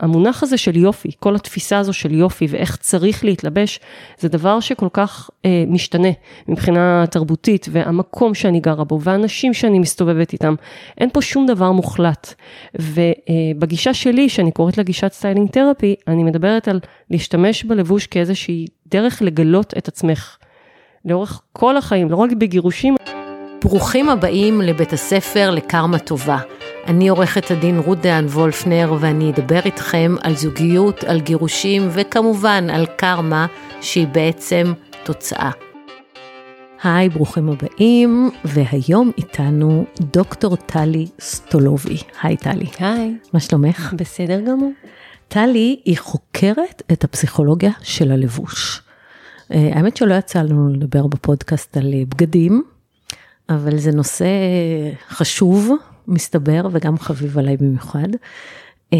המונח הזה של יופי, כל התפיסה הזו של יופי ואיך צריך להתלבש, זה דבר שכל כך אה, משתנה מבחינה תרבותית, והמקום שאני גרה בו, והאנשים שאני מסתובבת איתם, אין פה שום דבר מוחלט. ובגישה שלי, שאני קוראת לה גישת styling therapy, אני מדברת על להשתמש בלבוש כאיזושהי דרך לגלות את עצמך. לאורך כל החיים, לא רק בגירושים. ברוכים הבאים לבית הספר לקרמה טובה. אני עורכת הדין רות דהן וולפנר ואני אדבר איתכם על זוגיות, על גירושים וכמובן על קרמה שהיא בעצם תוצאה. היי, ברוכים הבאים, והיום איתנו דוקטור טלי סטולובי. היי טלי. היי. מה שלומך? בסדר גמור. טלי היא חוקרת את הפסיכולוגיה של הלבוש. אה, האמת שלא יצא לנו לדבר בפודקאסט על אה, בגדים, אבל זה נושא חשוב, מסתבר, וגם חביב עליי במיוחד. אה,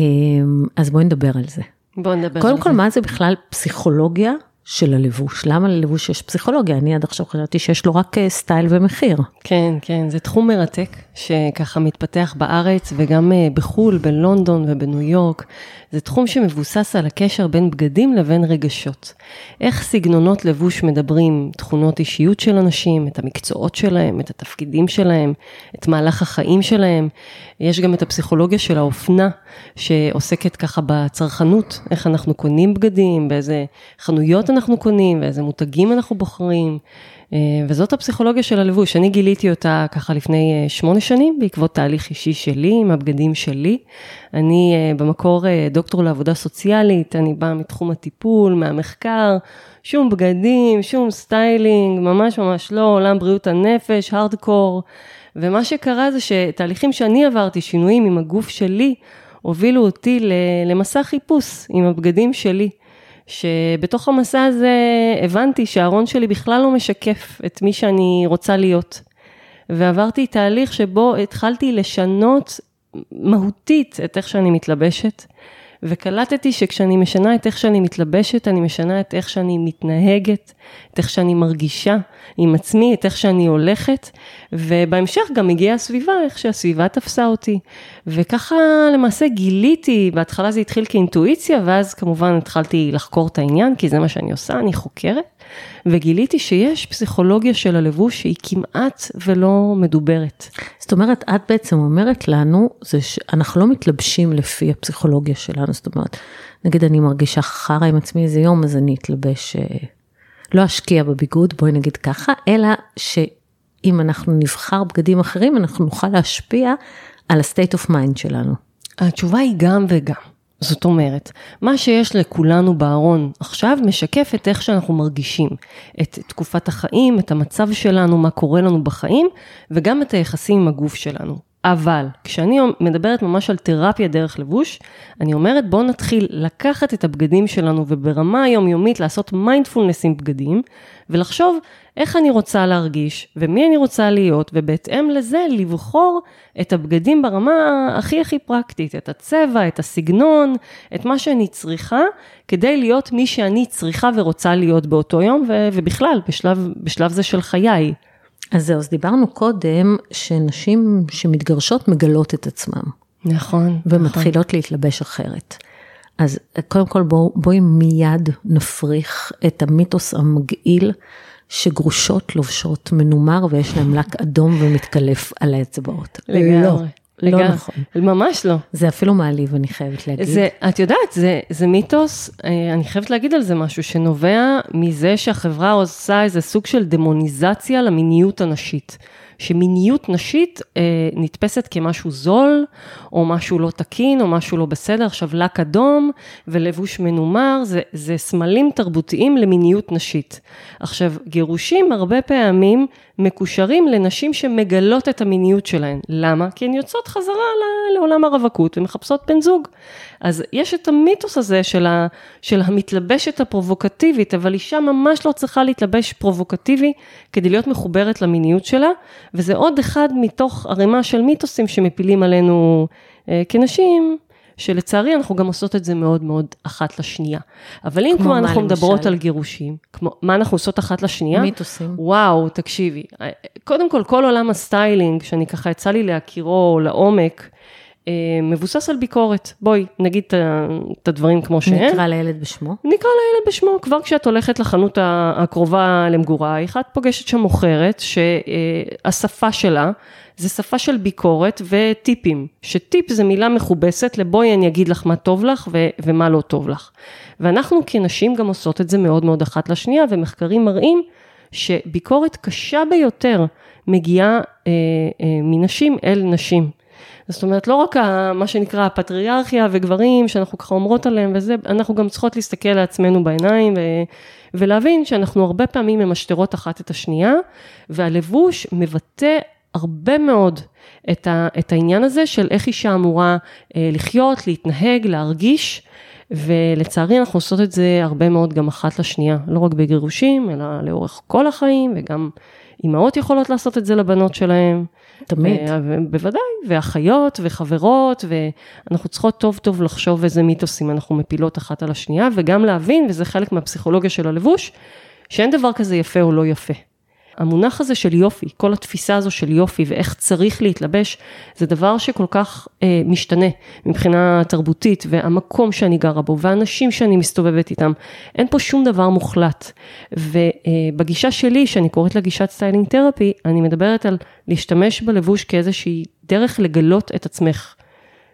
אז בואי נדבר על זה. בואי נדבר על קודם זה. כל, מה זה בכלל פסיכולוגיה של הלבוש? למה ללבוש יש פסיכולוגיה? אני עד עכשיו חשבתי שיש לו רק אה, סטייל ומחיר. כן, כן, זה תחום מרתק, שככה מתפתח בארץ וגם אה, בחו"ל, בלונדון ובניו יורק. זה תחום שמבוסס על הקשר בין בגדים לבין רגשות. איך סגנונות לבוש מדברים תכונות אישיות של אנשים, את המקצועות שלהם, את התפקידים שלהם, את מהלך החיים שלהם. יש גם את הפסיכולוגיה של האופנה, שעוסקת ככה בצרכנות, איך אנחנו קונים בגדים, באיזה חנויות אנחנו קונים, ואיזה מותגים אנחנו בוחרים. אה, וזאת הפסיכולוגיה של הלבוש. אני גיליתי אותה ככה לפני אה, שמונה שנים, בעקבות תהליך אישי שלי, עם הבגדים שלי. אני אה, במקור דוקטור לעבודה סוציאלית, אני באה מתחום הטיפול, מהמחקר, שום בגדים, שום styling, ממש ממש לא, עולם בריאות הנפש, הארדקור. ומה שקרה זה שתהליכים שאני עברתי, שינויים עם הגוף שלי, הובילו אותי למסע חיפוש עם הבגדים שלי. שבתוך המסע הזה הבנתי שהארון שלי בכלל לא משקף את מי שאני רוצה להיות. ועברתי תהליך שבו התחלתי לשנות מהותית את איך שאני מתלבשת, וקלטתי שכשאני משנה את איך שאני מתלבשת, אני משנה את איך שאני מתנהגת, את איך שאני מרגישה עם עצמי, את איך שאני הולכת, ובהמשך גם הגיעה הסביבה, איך שהסביבה תפסה אותי. וככה למעשה גיליתי, בהתחלה זה התחיל כאינטואיציה, ואז כמובן התחלתי לחקור את העניין, כי זה מה שאני עושה, אני חוקרת, וגיליתי שיש פסיכולוגיה של הלבוש שהיא כמעט ולא מדוברת. זאת אומרת, את בעצם אומרת לנו, זה שאנחנו לא מתלבשים לפי הפסיכולוגיה שלנו, זאת אומרת, נגיד אני מרגישה חרא עם עצמי איזה יום, אז אני אתלבש, אה, לא אשקיע בביגוד, בואי נגיד ככה, אלא שאם אנחנו נבחר בגדים אחרים, אנחנו נוכל להשפיע על ה-state of mind שלנו. התשובה היא גם וגם. זאת אומרת, מה שיש לכולנו בארון עכשיו משקף את איך שאנחנו מרגישים, את תקופת החיים, את המצב שלנו, מה קורה לנו בחיים, וגם את היחסים עם הגוף שלנו. אבל כשאני מדברת ממש על תרפיה דרך לבוש, אני אומרת בואו נתחיל לקחת את הבגדים שלנו וברמה היומיומית לעשות מיינדפולנס עם בגדים, ולחשוב איך אני רוצה להרגיש ומי אני רוצה להיות, ובהתאם לזה לבחור את הבגדים ברמה הכי הכי פרקטית, את הצבע, את הסגנון, את מה שאני צריכה, כדי להיות מי שאני צריכה ורוצה להיות באותו יום, ובכלל, בשלב, בשלב זה של חיי. אז זהו, אז דיברנו קודם שנשים שמתגרשות מגלות את עצמם. נכון. ומתחילות נכון. להתלבש אחרת. אז קודם כל בוא מיד נפריך את המיתוס המגעיל שגרושות לובשות מנומר ויש להם לק אדום ומתקלף על האצבעות. לגמרי. לא. לגמרי. לא נכון. ממש לא. זה אפילו מעליב, אני חייבת להגיד. זה, את יודעת, זה, זה מיתוס, אה, אני חייבת להגיד על זה משהו, שנובע מזה שהחברה עושה איזה סוג של דמוניזציה למיניות הנשית. שמיניות נשית אה, נתפסת כמשהו זול, או משהו לא תקין, או משהו לא בסדר. עכשיו, לק אדום ולבוש מנומר, זה, זה סמלים תרבותיים למיניות נשית. עכשיו, גירושים הרבה פעמים מקושרים לנשים שמגלות את המיניות שלהן. למה? כי הן יוצאות חזרה לעולם הרווקות ומחפשות בן זוג. אז יש את המיתוס הזה של, ה, של המתלבשת הפרובוקטיבית, אבל אישה ממש לא צריכה להתלבש פרובוקטיבי כדי להיות מחוברת למיניות שלה, וזה עוד אחד מתוך ערימה של מיתוסים שמפילים עלינו אה, כנשים. שלצערי אנחנו גם עושות את זה מאוד מאוד אחת לשנייה. אבל אם כבר אנחנו למשל? מדברות על גירושים, כמו, מה אנחנו עושות אחת לשנייה? מיתוסים. וואו, תקשיבי. קודם כל, כל עולם ה styling, שאני ככה יצא לי להכירו לעומק, אה, מבוסס על ביקורת. בואי, נגיד את הדברים כמו שהם. נקרא לילד בשמו? נקרא לילד בשמו. כבר כשאת הולכת לחנות הקרובה למגורייך, את פוגשת שם מוכרת שהשפה שלה זה שפה של ביקורת וטיפים, שטיפ זה מילה מכובסת לבואי אני אגיד לך מה טוב לך ו- ומה לא טוב לך. ואנחנו כנשים גם עושות את זה מאוד מאוד אחת לשנייה, ומחקרים מראים שביקורת קשה ביותר מגיעה אה, אה, מנשים אל נשים. זאת אומרת, לא רק ה, מה שנקרא הפטריארכיה וגברים שאנחנו ככה אומרות עליהם וזה, אנחנו גם צריכות להסתכל לעצמנו בעיניים ו, ולהבין שאנחנו הרבה פעמים ממשטרות אחת את השנייה, והלבוש מבטא הרבה מאוד את, ה, את העניין הזה של איך אישה אמורה אה, לחיות, להתנהג, להרגיש, ולצערי אנחנו עושות את זה הרבה מאוד גם אחת לשנייה, לא רק בגירושים, אלא לאורך כל החיים, וגם אימהות יכולות לעשות את זה לבנות שלהם. תמיד. אה, בוודאי, ואחיות וחברות, ואנחנו צריכות טוב טוב לחשוב איזה מיתוסים אנחנו מפילות אחת על השנייה, וגם להבין, וזה חלק מהפסיכולוגיה של הלבוש, שאין דבר כזה יפה או לא יפה. המונח הזה של יופי, כל התפיסה הזו של יופי ואיך צריך להתלבש, זה דבר שכל כך אה, משתנה מבחינה תרבותית, והמקום שאני גרה בו, והאנשים שאני מסתובבת איתם, אין פה שום דבר מוחלט. ובגישה אה, שלי, שאני קוראת לה גישת styling therapy, אני מדברת על להשתמש בלבוש כאיזושהי דרך לגלות את עצמך.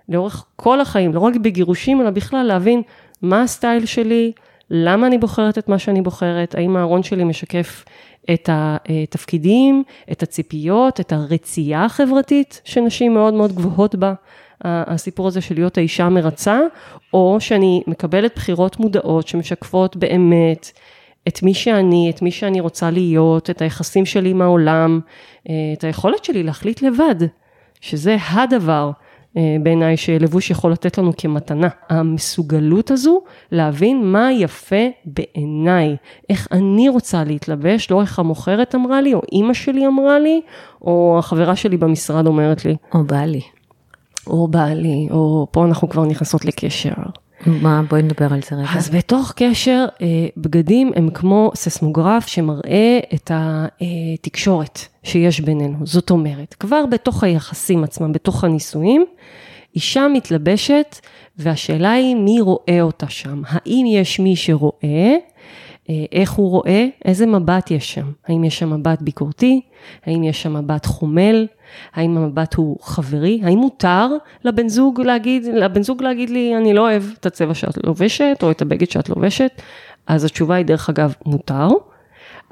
לאורך כל החיים, לא רק בגירושים, אלא בכלל להבין מה ה style שלי, למה אני בוחרת את מה שאני בוחרת, האם הארון שלי משקף את התפקידים, את הציפיות, את הרצייה החברתית שנשים מאוד מאוד גבוהות בה, הסיפור הזה של להיות האישה המרצה, או שאני מקבלת בחירות מודעות שמשקפות באמת את מי שאני, את מי שאני רוצה להיות, את היחסים שלי עם העולם, את היכולת שלי להחליט לבד, שזה הדבר אה, בעיניי שלבוש יכול לתת לנו כמתנה. המסוגלות הזו להבין מה יפה בעיניי, איך אני רוצה להתלבש, לא איך המוכרת אמרה לי, או אימא שלי אמרה לי, או החברה שלי במשרד אומרת לי. או בעלי. או בעלי, או פה אנחנו כבר נכנסות לקשר. מה, בואי נדבר על זה רגע. אז בתוך קשר, אה, בגדים הם כמו ססמוגרף שמראה את התקשורת שיש בינינו. זאת אומרת, כבר בתוך היחסים עצמם, בתוך הנישואים, אישה מתלבשת, והשאלה היא מי רואה אותה שם. האם יש מי שרואה? אה, איך הוא רואה, איזה מבט יש שם. האם יש שם מבט ביקורתי? האם יש שם מבט חומל? האם המבט הוא חברי? האם מותר לבן זוג להגיד, לבן זוג להגיד לי, אני לא אוהב את הצבע שאת לובשת, או את הבגד שאת לובשת? אז התשובה היא, דרך אגב, מותר.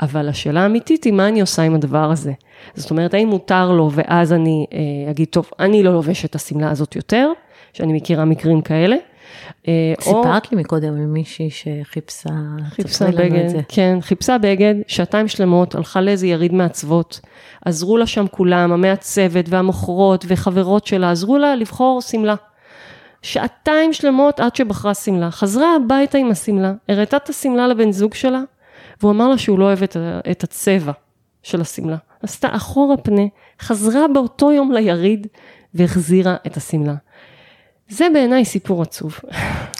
אבל השאלה האמיתית היא, מה אני עושה עם הדבר הזה? זאת אומרת, האם מותר לו, ואז אני אה, אגיד, טוב, אני לא לובשת את השמלה הזאת יותר, שאני מכירה מקרים כאלה. אה, סיפרת לי מקודם על מישהי שחיפשה, חיפשה בגד, כן, חיפשה בגד, שעתיים שלמות, הלכה לאיזה יריד מעצבות, עזרו לה שם כולם, המעצבת והמוכרות וחברות שלה, עזרו לה לבחור שמלה. שעתיים שלמות עד שבחרה שמלה, חזרה הביתה עם השמלה, הראתה את השמלה לבן זוג שלה, והוא אמר לה שהוא לא אוהב את, את הצבע של השמלה. עשתה אחורה פנה, חזרה באותו יום ליריד והחזירה את השמלה. זה בעיניי סיפור עצוב.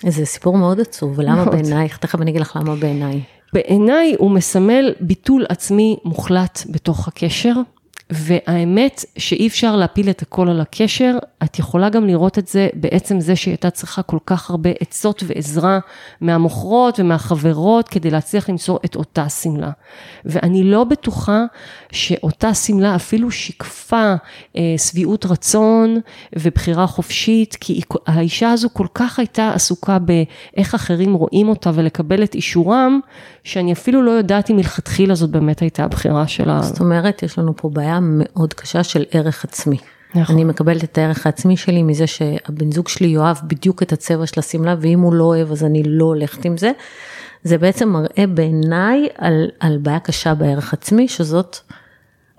זה סיפור מאוד עצוב, ולמה בעינייך? תכף אני אגיד לך למה בעיניי. בעיניי הוא מסמל ביטול עצמי מוחלט בתוך הקשר, והאמת שאי אפשר להפיל את הכל על הקשר, את יכולה גם לראות את זה בעצם זה שהיא הייתה צריכה כל כך הרבה עצות ועזרה מהמוכרות ומהחברות כדי להצליח למצוא את אותה שמלה. ואני לא בטוחה שאותה שמלה אפילו שיקפה אה, שביעות רצון ובחירה חופשית, כי האישה הזו כל כך הייתה עסוקה באיך אחרים רואים אותה ולקבל את אישורם, שאני אפילו לא יודעת אם מלכתחילה זאת באמת הייתה הבחירה שלה. זאת אומרת, יש לנו פה בעיה מאוד קשה של ערך עצמי. נכון. אני מקבלת את הערך העצמי שלי מזה שהבן זוג שלי יאהב בדיוק את הצבע של השמלה, ואם הוא לא אוהב אז אני לא הולכת עם זה. זה בעצם מראה בעיניי על, על בעיה קשה בערך עצמי, שזאת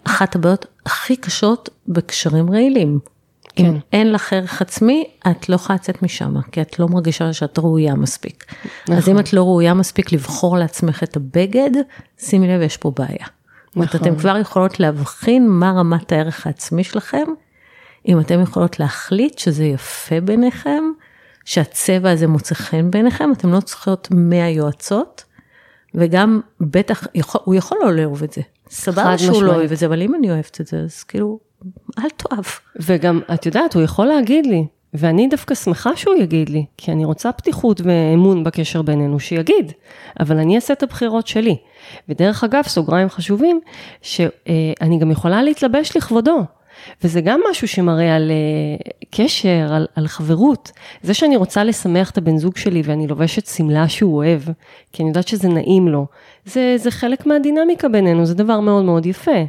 אחת הבעיות הכי קשות בקשרים רעילים. כן. אם אין לך ערך עצמי, את לא יכולה לצאת משם, כי את לא מרגישה שאת ראויה מספיק. נכון. אז אם את לא ראויה מספיק לבחור לעצמך את הבגד, שימי לב, יש פה בעיה. נכון. אתם כבר יכולות להבחין מה רמת הערך העצמי שלכם, אם אתם יכולות להחליט שזה יפה ביניכם, שהצבע הזה מוצא חן בעיניכם, אתם לא צריכות 100 יועצות, וגם בטח, יכול, הוא יכול לא לאהוב את זה. סבבה שהוא לא אוהב את זה, אבל אם אני אוהבת את זה, אז כאילו, אל תאהב. וגם, את יודעת, הוא יכול להגיד לי, ואני דווקא שמחה שהוא יגיד לי, כי אני רוצה פתיחות ואמון בקשר בינינו, שיגיד, אבל אני אעשה את הבחירות שלי. ודרך אגב, סוגריים חשובים, שאני גם יכולה להתלבש לכבודו. וזה גם משהו שמראה על uh, קשר, על, על חברות. זה שאני רוצה לשמח את הבן זוג שלי ואני לובשת שמלה שהוא אוהב, כי אני יודעת שזה נעים לו, זה, זה חלק מהדינמיקה בינינו, זה דבר מאוד מאוד יפה.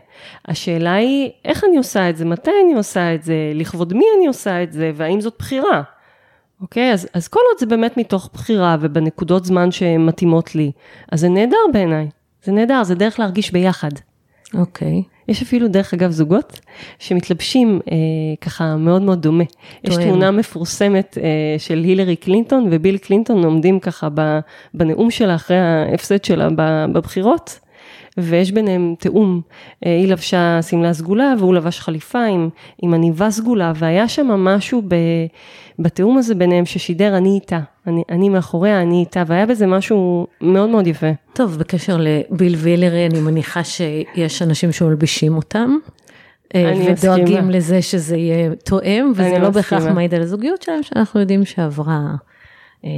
השאלה היא, איך אני עושה את זה, מתי אני עושה את זה, לכבוד מי אני עושה את זה, והאם זאת בחירה. אוקיי? אז, אז כל עוד זה באמת מתוך בחירה ובנקודות זמן שמתאימות לי, אז זה נהדר בעיניי. זה נהדר, זה דרך להרגיש ביחד. אוקיי. יש אפילו, דרך אגב, זוגות שמתלבשים אה, ככה מאוד מאוד דומה. יש תמונה מפורסמת אה, של הילרי קלינטון וביל קלינטון עומדים ככה בנאום שלה אחרי ההפסד שלה בבחירות. ויש ביניהם תיאום. אה, היא לבשה שמלה סגולה והוא לבש חליפה עם, עם עניבה סגולה, והיה שם משהו ב, בתיאום הזה ביניהם ששידר אני איתה, אני, אני מאחוריה, אני איתה, והיה בזה משהו מאוד מאוד יפה. טוב, בקשר לביל וילרי, אני מניחה שיש אנשים שמלבישים אותם. אה, ודואגים מסכימה. לזה שזה יהיה תואם, וזה לא בהכרח מעיד על הזוגיות שלהם, שאנחנו יודעים שעברה אה,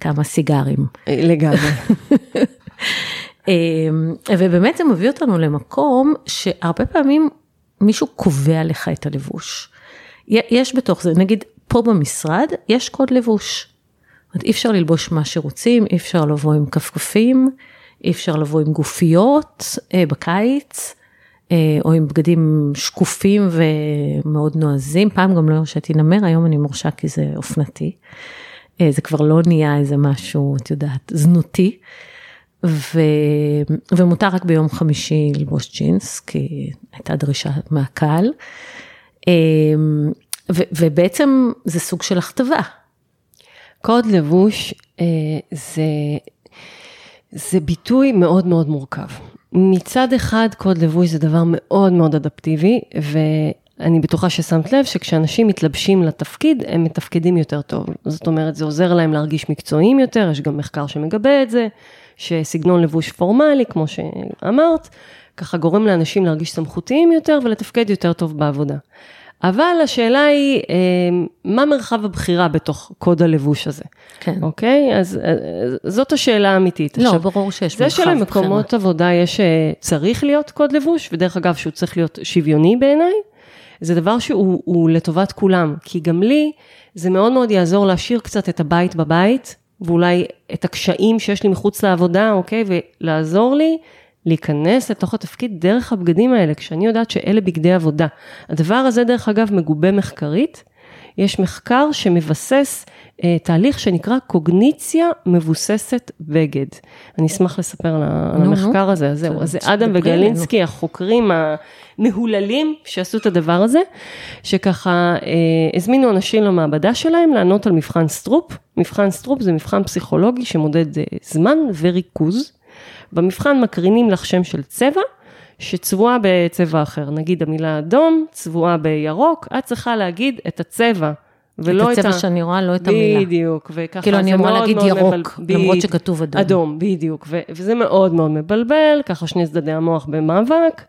כמה סיגרים. אה, לגמרי. אמ, ובאמת זה מביא אותנו למקום שהרבה פעמים מישהו קובע לך את הלבוש. יש בתוך זה, נגיד פה במשרד יש קוד לבוש. אי אפשר ללבוש מה שרוצים, אי אפשר לבוא עם כפכפים, אי אפשר לבוא עם גופיות אה, בקיץ, אה, או עם בגדים שקופים ומאוד נועזים. פעם גם לא הרשיתי נמר, היום אני מורשה כי זה אופנתי. אה, זה כבר לא נהיה איזה משהו, את יודעת, זנותי. ו... ומותר רק ביום חמישי ללבוש ג'ינס, כי הייתה דרישה מהקהל. אמ, ו... ובעצם זה סוג של הכתבה. קוד לבוש אה, זה, זה ביטוי מאוד מאוד מורכב. מצד אחד, קוד לבוש זה דבר מאוד מאוד אדפטיבי, ואני בטוחה ששמת לב שכשאנשים מתלבשים לתפקיד, הם מתפקדים יותר טוב. זאת אומרת, זה עוזר להם להרגיש מקצועיים יותר, יש גם מחקר שמגבה את זה. שסגנון לבוש פורמלי, כמו שאמרת, ככה גורם לאנשים להרגיש סמכותיים יותר ולתפקד יותר טוב בעבודה. אבל השאלה היא, אה, מה מרחב הבחירה בתוך קוד הלבוש הזה? כן. אוקיי? אז אה, זאת השאלה האמיתית. לא, עכשיו, ברור שיש מרחב בחירה. זה שלמקומות עבודה יש, אה, צריך להיות קוד לבוש, ודרך אגב, שהוא צריך להיות שוויוני בעיניי, זה דבר שהוא לטובת כולם. כי גם לי, זה מאוד מאוד יעזור להשאיר קצת את הבית בבית, ואולי את הקשיים שיש לי מחוץ לעבודה, אוקיי? ולעזור לי להיכנס לתוך התפקיד דרך הבגדים האלה, כשאני יודעת שאלה בגדי עבודה. הדבר הזה, דרך אגב, מגובה מחקרית. יש מחקר שמבסס תהליך שנקרא קוגניציה מבוססת בגד. אני אשמח לספר על המחקר הזה, אז זהו, אז זה אדם וגלינסקי, החוקרים המהוללים שעשו את הדבר הזה, שככה אה, הזמינו אנשים למעבדה שלהם לענות על מבחן סטרופ. מבחן סטרופ זה מבחן פסיכולוגי שמודד אה, זמן וריכוז. במבחן מקרינים לך שם של צבע. שצבועה בצבע אחר, נגיד המילה אדום, צבועה בירוק, את צריכה להגיד את הצבע. ולא את הצבע את ה... שאני רואה, לא את המילה. בדיוק, וככה כאילו אני אמורה להגיד ירוק, מבלבל, למרות שכתוב אדום. אדום, בדיוק, ו... וזה מאוד מאוד מבלבל, ככה שני צדדי המוח במאבק,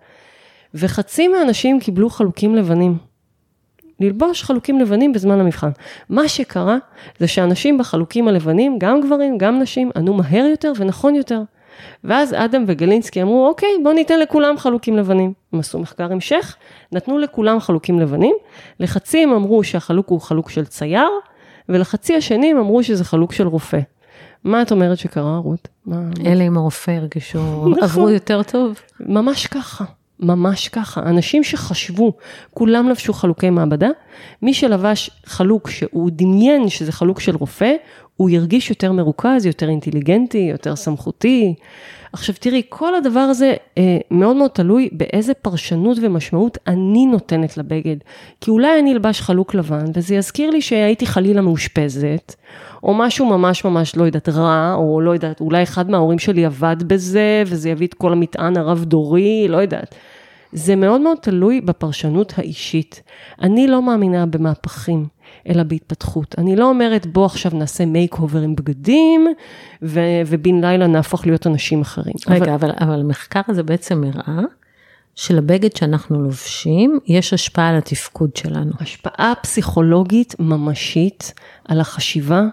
וחצי מהאנשים קיבלו חלוקים לבנים. ללבוש חלוקים לבנים בזמן המבחן. מה שקרה, זה שאנשים בחלוקים הלבנים, גם גברים, גם נשים, ענו מהר יותר ונכון יותר. ואז אדם וגלינסקי אמרו, אוקיי, בואו ניתן לכולם חלוקים לבנים. הם עשו מחקר המשך, נתנו לכולם חלוקים לבנים, לחצי הם אמרו שהחלוק הוא חלוק של צייר, ולחצי השני הם אמרו שזה חלוק של רופא. מה את אומרת שקרה, רות? אלה עם הרופא הרגישו, נכון. עברו יותר טוב. ממש ככה. ממש ככה. אנשים שחשבו, כולם לבשו חלוקי מעבדה, מי שלבש חלוק שהוא דמיין שזה חלוק של רופא, הוא ירגיש יותר מרוכז, יותר אינטליגנטי, יותר סמכותי. עכשיו תראי, כל הדבר הזה אה, מאוד מאוד תלוי באיזה פרשנות ומשמעות אני נותנת לבגד. כי אולי אני אלבש חלוק לבן, וזה יזכיר לי שהייתי חלילה מאושפזת, או משהו ממש ממש, לא יודעת, רע, או לא יודעת, אולי אחד מההורים שלי עבד בזה, וזה יביא את כל המטען הרב-דורי, לא יודעת. זה מאוד מאוד תלוי בפרשנות האישית. אני לא מאמינה במהפכים. אלא בהתפתחות. אני לא אומרת, בוא עכשיו נעשה makeover עם בגדים, ו- ובין לילה נהפוך להיות אנשים אחרים. רגע, אבל, אבל, אבל המחקר הזה בעצם הראה שלבגד שאנחנו לובשים יש השפעה על התפקוד שלנו. השפעה פסיכולוגית ממשית על החשיבה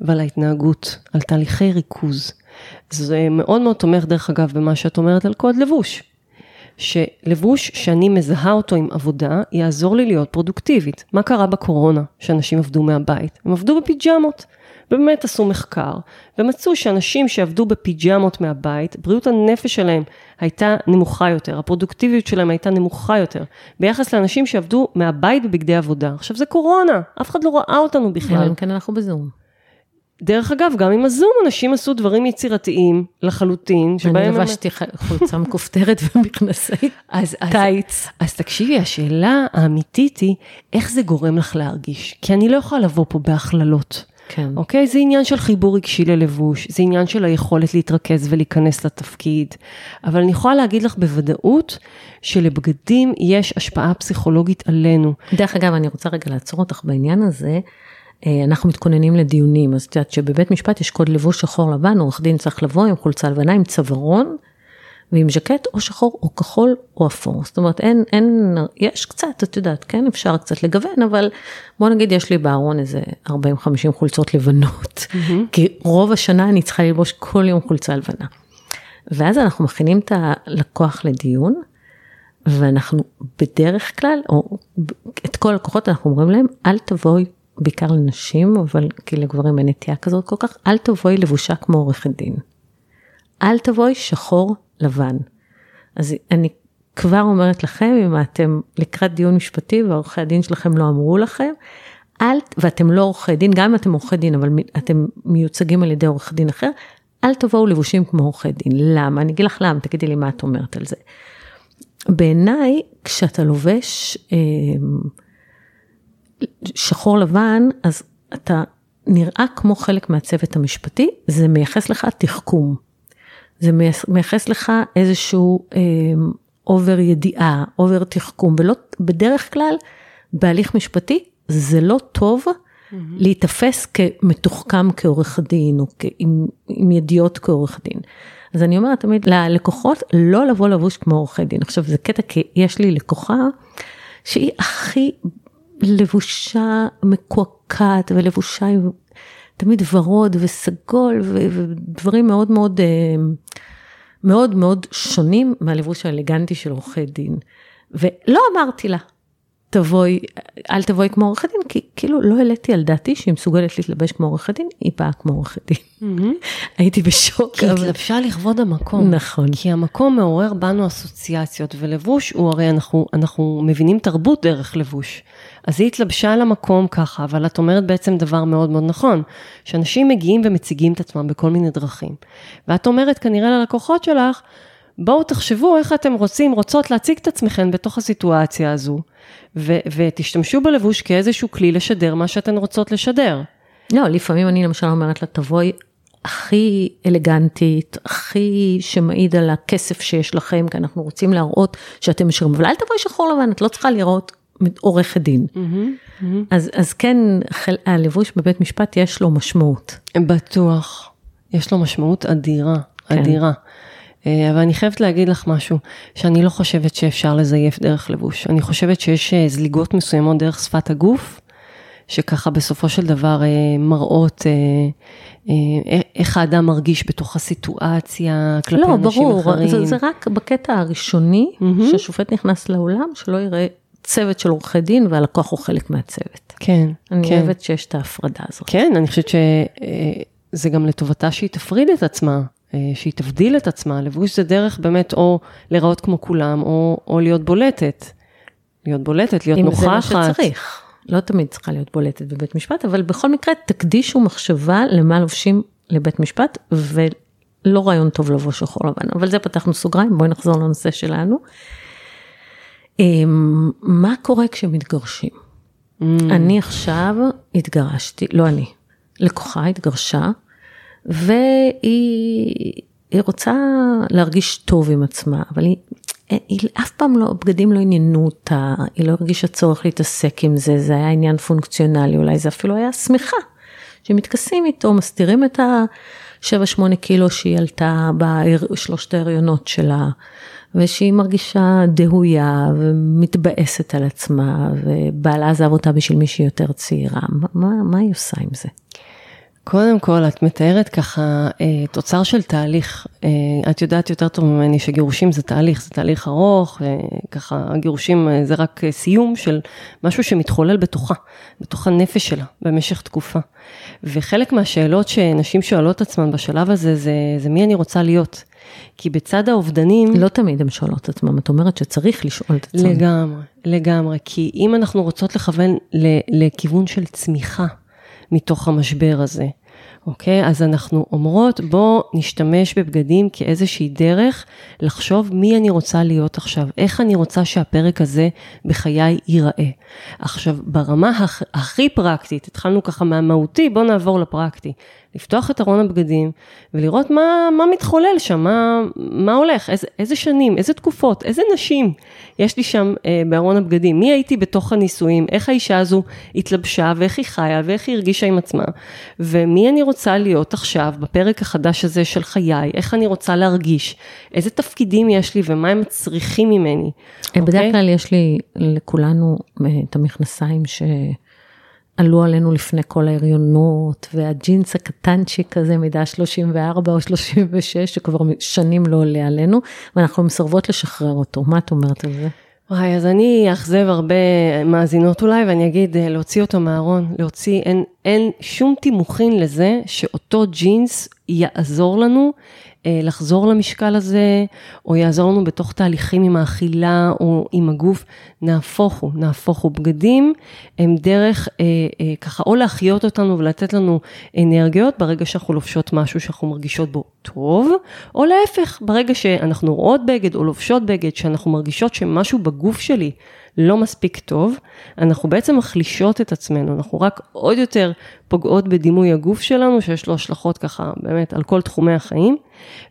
ועל ההתנהגות, על תהליכי ריכוז. זה מאוד מאוד תומך דרך אגב במה שאת אומרת על קוד לבוש. שלבוש שאני מזהה אותו עם עבודה, יעזור לי להיות פרודוקטיבית. מה קרה בקורונה, שאנשים עבדו מהבית? הם עבדו בפיג'מות. באמת עשו מחקר, ומצאו שאנשים שעבדו בפיג'מות מהבית, בריאות הנפש שלהם הייתה נמוכה יותר, הפרודוקטיביות שלהם הייתה נמוכה יותר, ביחס לאנשים שעבדו מהבית בבגדי עבודה. עכשיו זה קורונה, אף אחד לא ראה אותנו בכלל. כן אנחנו בזום. דרך אגב, גם עם הזום אנשים עשו דברים יצירתיים לחלוטין, שבהם... אני לבשתי חולצה מכופתרת ומכנסי קיץ. אז תקשיבי, השאלה האמיתית היא, איך זה גורם לך להרגיש? כי אני לא יכולה לבוא פה בהכללות. כן. אוקיי? זה עניין של חיבור רגשי ללבוש, זה עניין של היכולת להתרכז ולהיכנס לתפקיד. אבל אני יכולה להגיד לך בוודאות שלבגדים יש השפעה פסיכולוגית עלינו. דרך אגב, אני רוצה רגע לעצור אותך בעניין הזה. אה, אנחנו מתכוננים לדיונים, אז את יודעת שבבית משפט יש קוד לבוש שחור לבן, עורך דין צריך לבוא עם חולצה לבנה, עם צווארון, ועם ז'קט או שחור או כחול או אפור. זאת אומרת, אין, אין, יש קצת, את יודעת, כן, אפשר קצת לגוון, אבל בוא נגיד יש לי בארון איזה 40-50 חולצות לבנות, mm-hmm. כי רוב השנה אני צריכה ללבוש כל יום חולצה לבנה. ואז אנחנו מכינים את הלקוח לדיון, ואנחנו בדרך כלל, או את כל הלקוחות אנחנו אומרים להם, אל תבואי, בעיקר לנשים, אבל כי לגברים אין נטייה כזאת כל כך, אל תבואי לבושה כמו עורכת דין. אל תבואי שחור לבן. אז אני כבר אומרת לכם, אם אתם לקראת דיון משפטי ועורכי הדין שלכם לא אמרו לכם, אל, ואתם לא עורכי דין, גם אם אתם עורכי דין, אבל אתם מיוצגים על ידי עורך דין אחר, אל תבואו לבושים כמו עורכי דין. למה? אני אגיד לך למה, תגידי לי מה את אומרת על זה. בעיניי, כשאתה לובש אה, שחור לבן, אז אתה נראה כמו חלק מהצוות המשפטי, זה מייחס לך תחכום. זה מייחס לך איזשהו over ידיעה, over תחכום, ולא, בדרך כלל בהליך משפטי זה לא טוב mm-hmm. להיתפס כמתוחכם כעורך דין, או עם, עם ידיעות כעורך דין. אז אני אומרת תמיד ללקוחות לא לבוא לבוש כמו עורכי דין. עכשיו זה קטע כי יש לי לקוחה שהיא הכי לבושה מקועקעת ולבושה עם תמיד ורוד וסגול ודברים מאוד מאוד, אה, מאוד מאוד שונים מהלבוש האלגנטי של עורכי דין. ולא אמרתי לה, תבואי, אל תבואי כמו עורכת דין, כי כאילו לא העליתי על דעתי שהיא מסוגלת להתלבש כמו עורכת דין, היא באה כמו עורכת דין. הייתי בשוק. כי התלבשה לכבוד המקום. נכון. כי המקום מעורר בנו אסוציאציות, ולבוש הוא הרי אנחנו, אנחנו מבינים תרבות דרך לבוש. אז היא התלבשה על המקום ככה, אבל את אומרת בעצם דבר מאוד מאוד נכון, שאנשים מגיעים ומציגים את עצמם בכל מיני דרכים. ואת אומרת כנראה ללקוחות שלך, בואו תחשבו איך אתם רוצים, רוצות להציג את עצמכם בתוך הסיטואציה הזו, ו- ותשתמשו בלבוש כאיזשהו כלי לשדר מה שאתן רוצות לשדר. לא, לפעמים אני למשל אומרת לה, תבואי הכי אלגנטית, הכי שמעיד על הכסף שיש לכם, כי אנחנו רוצים להראות שאתם משאירים, אבל אל תבואי שחור לבן, את לא צריכה לראות עורכת דין. Mm-hmm, mm-hmm. אז, אז כן, הלבוש בבית משפט יש לו משמעות. בטוח, יש לו משמעות אדירה, כן. אדירה. אה, אבל אני חייבת להגיד לך משהו, שאני לא חושבת שאפשר לזייף דרך לבוש. אני חושבת שיש אה, זליגות מסוימות דרך שפת הגוף, שככה בסופו של דבר אה, מראות איך האדם מרגיש בתוך הסיטואציה כלפי לא, אנשים ברור, אחרים. לא, ברור, זה, זה רק בקטע הראשוני, mm-hmm. שהשופט נכנס לאולם, שלא יראה צוות של עורכי דין והלקוח הוא חלק מהצוות. כן, אני כן. אוהבת שיש את ההפרדה הזאת. כן, אני חושבת שזה גם לטובתה שהיא תפריד את עצמה. אה, שהיא תבדיל את עצמה, לבוש זה דרך באמת או להיראות כמו כולם, או, או להיות בולטת. להיות בולטת, להיות אם נוכחת. אם זה מה שצריך. לא תמיד צריכה להיות בולטת בבית משפט, אבל בכל מקרה תקדישו מחשבה למה לובשים לבית משפט, ולא רעיון טוב לבוא שחור לבן. אבל זה פתחנו סוגריים, בואי נחזור לנושא שלנו. אמ, מה קורה כשמתגרשים? Mm. אני עכשיו התגרשתי, לא אני, לקוחה התגרשה, והיא רוצה להרגיש טוב עם עצמה, אבל היא, היא אף פעם לא, בגדים לא עניינו אותה, היא לא הרגישה צורך להתעסק עם זה, זה היה עניין פונקציונלי, אולי זה אפילו היה שמחה, שמתכסים איתו, מסתירים את ה-7-8 קילו שהיא עלתה בשלושת ההריונות שלה, ושהיא מרגישה דהויה ומתבאסת על עצמה, ובעלה עזב אותה בשביל מישהי יותר צעירה, מה, מה היא עושה עם זה? קודם כל, את מתארת ככה אה, תוצר של תהליך. אה, את יודעת יותר טוב ממני שגירושים זה תהליך, זה תהליך ארוך, אה, ככה הגירושים זה רק סיום של משהו שמתחולל בתוכה, בתוך הנפש שלה, במשך תקופה. וחלק מהשאלות שנשים שואלות עצמן בשלב הזה, זה, זה מי אני רוצה להיות. כי בצד האובדנים... לא תמיד הן שואלות את עצמן, את אומרת שצריך לשאול את עצמן. לגמרי, לגמרי. כי אם אנחנו רוצות לכוון לכיוון של צמיחה, מתוך המשבר הזה. אוקיי? אז אנחנו אומרות, בוא נשתמש בבגדים כאיזושהי דרך לחשוב מי אני רוצה להיות עכשיו, איך אני רוצה שהפרק הזה בחיי ייראה. עכשיו, ברמה הכי פרקטית, התחלנו ככה מהמהותי, בוא נעבור לפרקטי. לפתוח את ארון הבגדים ולראות מה, מה מתחולל שם, מה, מה הולך, איזה, איזה שנים, איזה תקופות, איזה נשים יש לי שם אה, בארון הבגדים, מי הייתי בתוך הנישואים, איך האישה הזו התלבשה ואיך היא חיה ואיך היא הרגישה עם עצמה, ומי אני רוצה להיות עכשיו בפרק החדש הזה של חיי, איך אני רוצה להרגיש, איזה תפקידים יש לי ומה הם צריכים ממני. בדרך okay? אוקיי? כלל יש לי לכולנו אה, את המכנסיים ש... עלו עלינו לפני כל ההריונות, והג'ינס הקטנצ'יק הזה, מידה 34 או 36, שכבר שנים לא עולה עלינו, ואנחנו מסרבות לשחרר אותו. מה את אומרת על זה? וואי, אז אני אאכזב הרבה מאזינות אולי, ואני אגיד, אה, להוציא אותו מהארון, להוציא, אין, אין שום תימוכין לזה שאותו ג'ינס יעזור לנו אה, לחזור למשקל הזה, או יעזור לנו בתוך תהליכים עם האכילה או עם הגוף, נהפוך הוא, נהפוך הוא. בגדים הם דרך אה, אה, ככה או להחיות אותנו ולתת לנו אנרגיות ברגע שאנחנו לובשות משהו שאנחנו מרגישות בו טוב, או להפך, ברגע שאנחנו רואות בגד או לובשות בגד, שאנחנו מרגישות שמשהו בגוף שלי לא מספיק טוב, אנחנו בעצם מחלישות את עצמנו, אנחנו רק עוד יותר פוגעות בדימוי הגוף שלנו, שיש לו השלכות ככה באמת על כל תחומי החיים,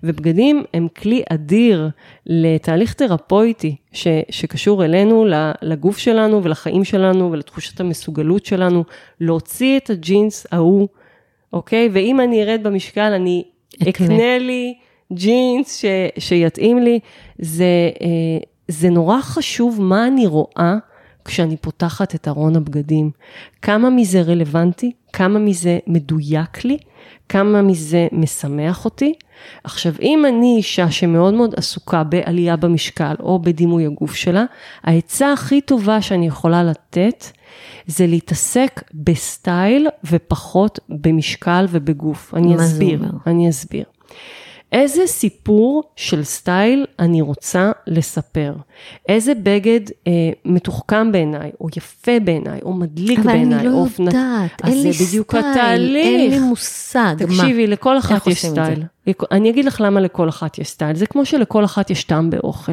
ובגדים הם כלי אדיר לתהליך תרפויטי ש, שקשור אלינו, לגוף שלנו ולחיים שלנו ולתחושת המסוגלות שלנו, להוציא את הג'ינס ההוא, אוקיי? ואם אני ארד במשקל, אני אקנה לי ג'ינס ש, שיתאים לי, זה... זה נורא חשוב מה אני רואה כשאני פותחת את ארון הבגדים. כמה מזה רלוונטי, כמה מזה מדויק לי, כמה מזה משמח אותי. עכשיו, אם אני אישה שמאוד מאוד עסוקה בעלייה במשקל או בדימוי הגוף שלה, העצה הכי טובה שאני יכולה לתת זה להתעסק בסטייל ופחות במשקל ובגוף. אני אסביר, אני אסביר. איזה סיפור של סטייל אני רוצה לספר? איזה בגד אה, מתוחכם בעיניי, או יפה בעיניי, או מדליק בעיניי, או אופנת... אבל אני לא יודעת, אין לי סטייל, אין לי מושג. תקשיבי, מה? לכל אחת יש סטייל. אני אגיד לך למה לכל אחת יש סטייל, זה כמו שלכל אחת יש טעם באוכל.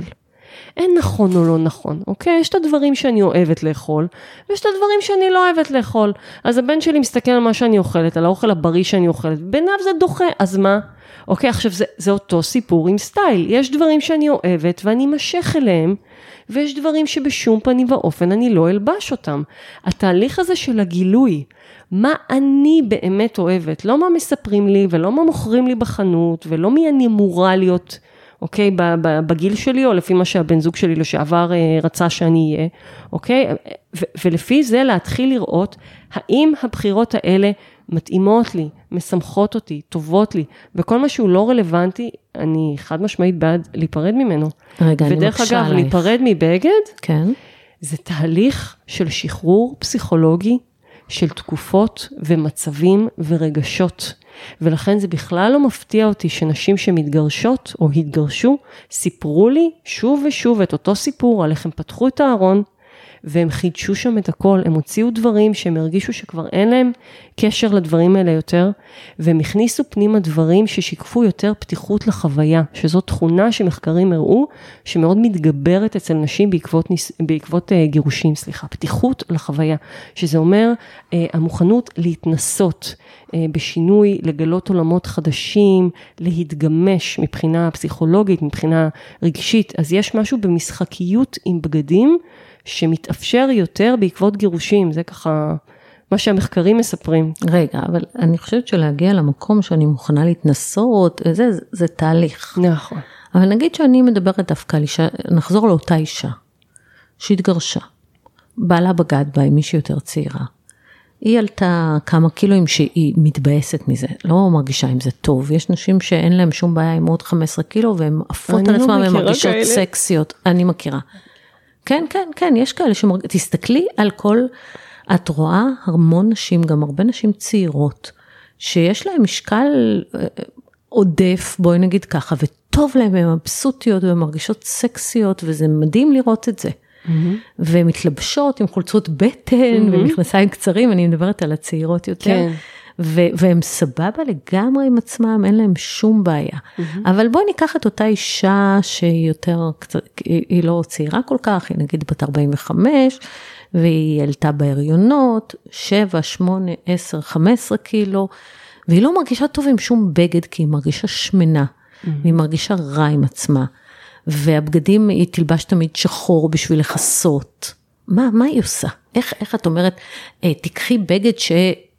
אין נכון או לא נכון, אוקיי? יש את הדברים שאני אוהבת לאכול, ויש את הדברים שאני לא אוהבת לאכול. אז הבן שלי מסתכל על מה שאני אוכלת, על האוכל הבריא שאני אוכלת, בעיניו זה דוחה, אז מה? אוקיי, עכשיו זה, זה אותו סיפור עם סטייל. יש דברים שאני אוהבת ואני אמשך אליהם, ויש דברים שבשום פנים ואופן אני לא אלבש אותם. התהליך הזה של הגילוי, מה אני באמת אוהבת, לא מה מספרים לי ולא מה מוכרים לי בחנות ולא מי אני אמורה להיות, אוקיי, בגיל שלי או לפי מה שהבן זוג שלי לשעבר אה, רצה שאני אהיה, אוקיי, ולפי זה להתחיל לראות האם הבחירות האלה מתאימות לי, משמחות אותי, טובות לי, וכל מה שהוא לא רלוונטי, אני חד משמעית בעד להיפרד ממנו. רגע, אני מקשה עלייך. ודרך אגב, להיפרד מבגד, כן. זה תהליך של שחרור פסיכולוגי של תקופות ומצבים ורגשות. ולכן זה בכלל לא מפתיע אותי שנשים שמתגרשות או התגרשו, סיפרו לי שוב ושוב את אותו סיפור על איך הם פתחו את הארון, והם חידשו שם את הכל, הם הוציאו דברים שהם הרגישו שכבר אין להם קשר לדברים האלה יותר, והם הכניסו פנימה דברים ששיקפו יותר פתיחות לחוויה, שזו תכונה שמחקרים הראו שמאוד מתגברת אצל נשים בעקבות, ניס, בעקבות uh, גירושים, סליחה, פתיחות לחוויה, שזה אומר uh, המוכנות להתנסות uh, בשינוי, לגלות עולמות חדשים, להתגמש מבחינה פסיכולוגית, מבחינה רגשית, אז יש משהו במשחקיות עם בגדים. שמתאפשר יותר בעקבות גירושים, זה ככה מה שהמחקרים מספרים. רגע, אבל אני חושבת שלהגיע למקום שאני מוכנה להתנסות, זה, זה, תהליך. נכון. אבל נגיד שאני מדברת דווקא על אישה, נחזור לאותה אישה שהתגרשה, בעלה בגד בה עם מישהי יותר צעירה. היא עלתה כמה קילואים שהיא מתבאסת מזה, לא מרגישה עם זה טוב. יש נשים שאין להן שום בעיה עם עוד 15 קילו והן עפות על לא עצמן והן מכירה מרגישות כאלה. סקסיות. אני מכירה. כן, כן, כן, יש כאלה שמרגישות, תסתכלי על כל, את רואה המון נשים, גם הרבה נשים צעירות, שיש להן משקל אה, עודף, בואי נגיד ככה, וטוב להן, והן מבסוטיות והן מרגישות סקסיות, וזה מדהים לראות את זה. והן מתלבשות עם חולצות בטן ומכנסיים קצרים, אני מדברת על הצעירות יותר. כן. ו- והם סבבה לגמרי עם עצמם, אין להם שום בעיה. אבל בואי ניקח את אותה אישה שהיא יותר, היא, היא לא צעירה כל כך, היא נגיד בת 45, והיא העלתה בהריונות, 7, 8, 10, 15 קילו, והיא לא מרגישה טוב עם שום בגד, כי היא מרגישה שמנה, והיא מרגישה רע עם עצמה. והבגדים, היא תלבש תמיד שחור בשביל לכסות. מה, מה היא עושה? איך, איך את אומרת, אה, תיקחי בגד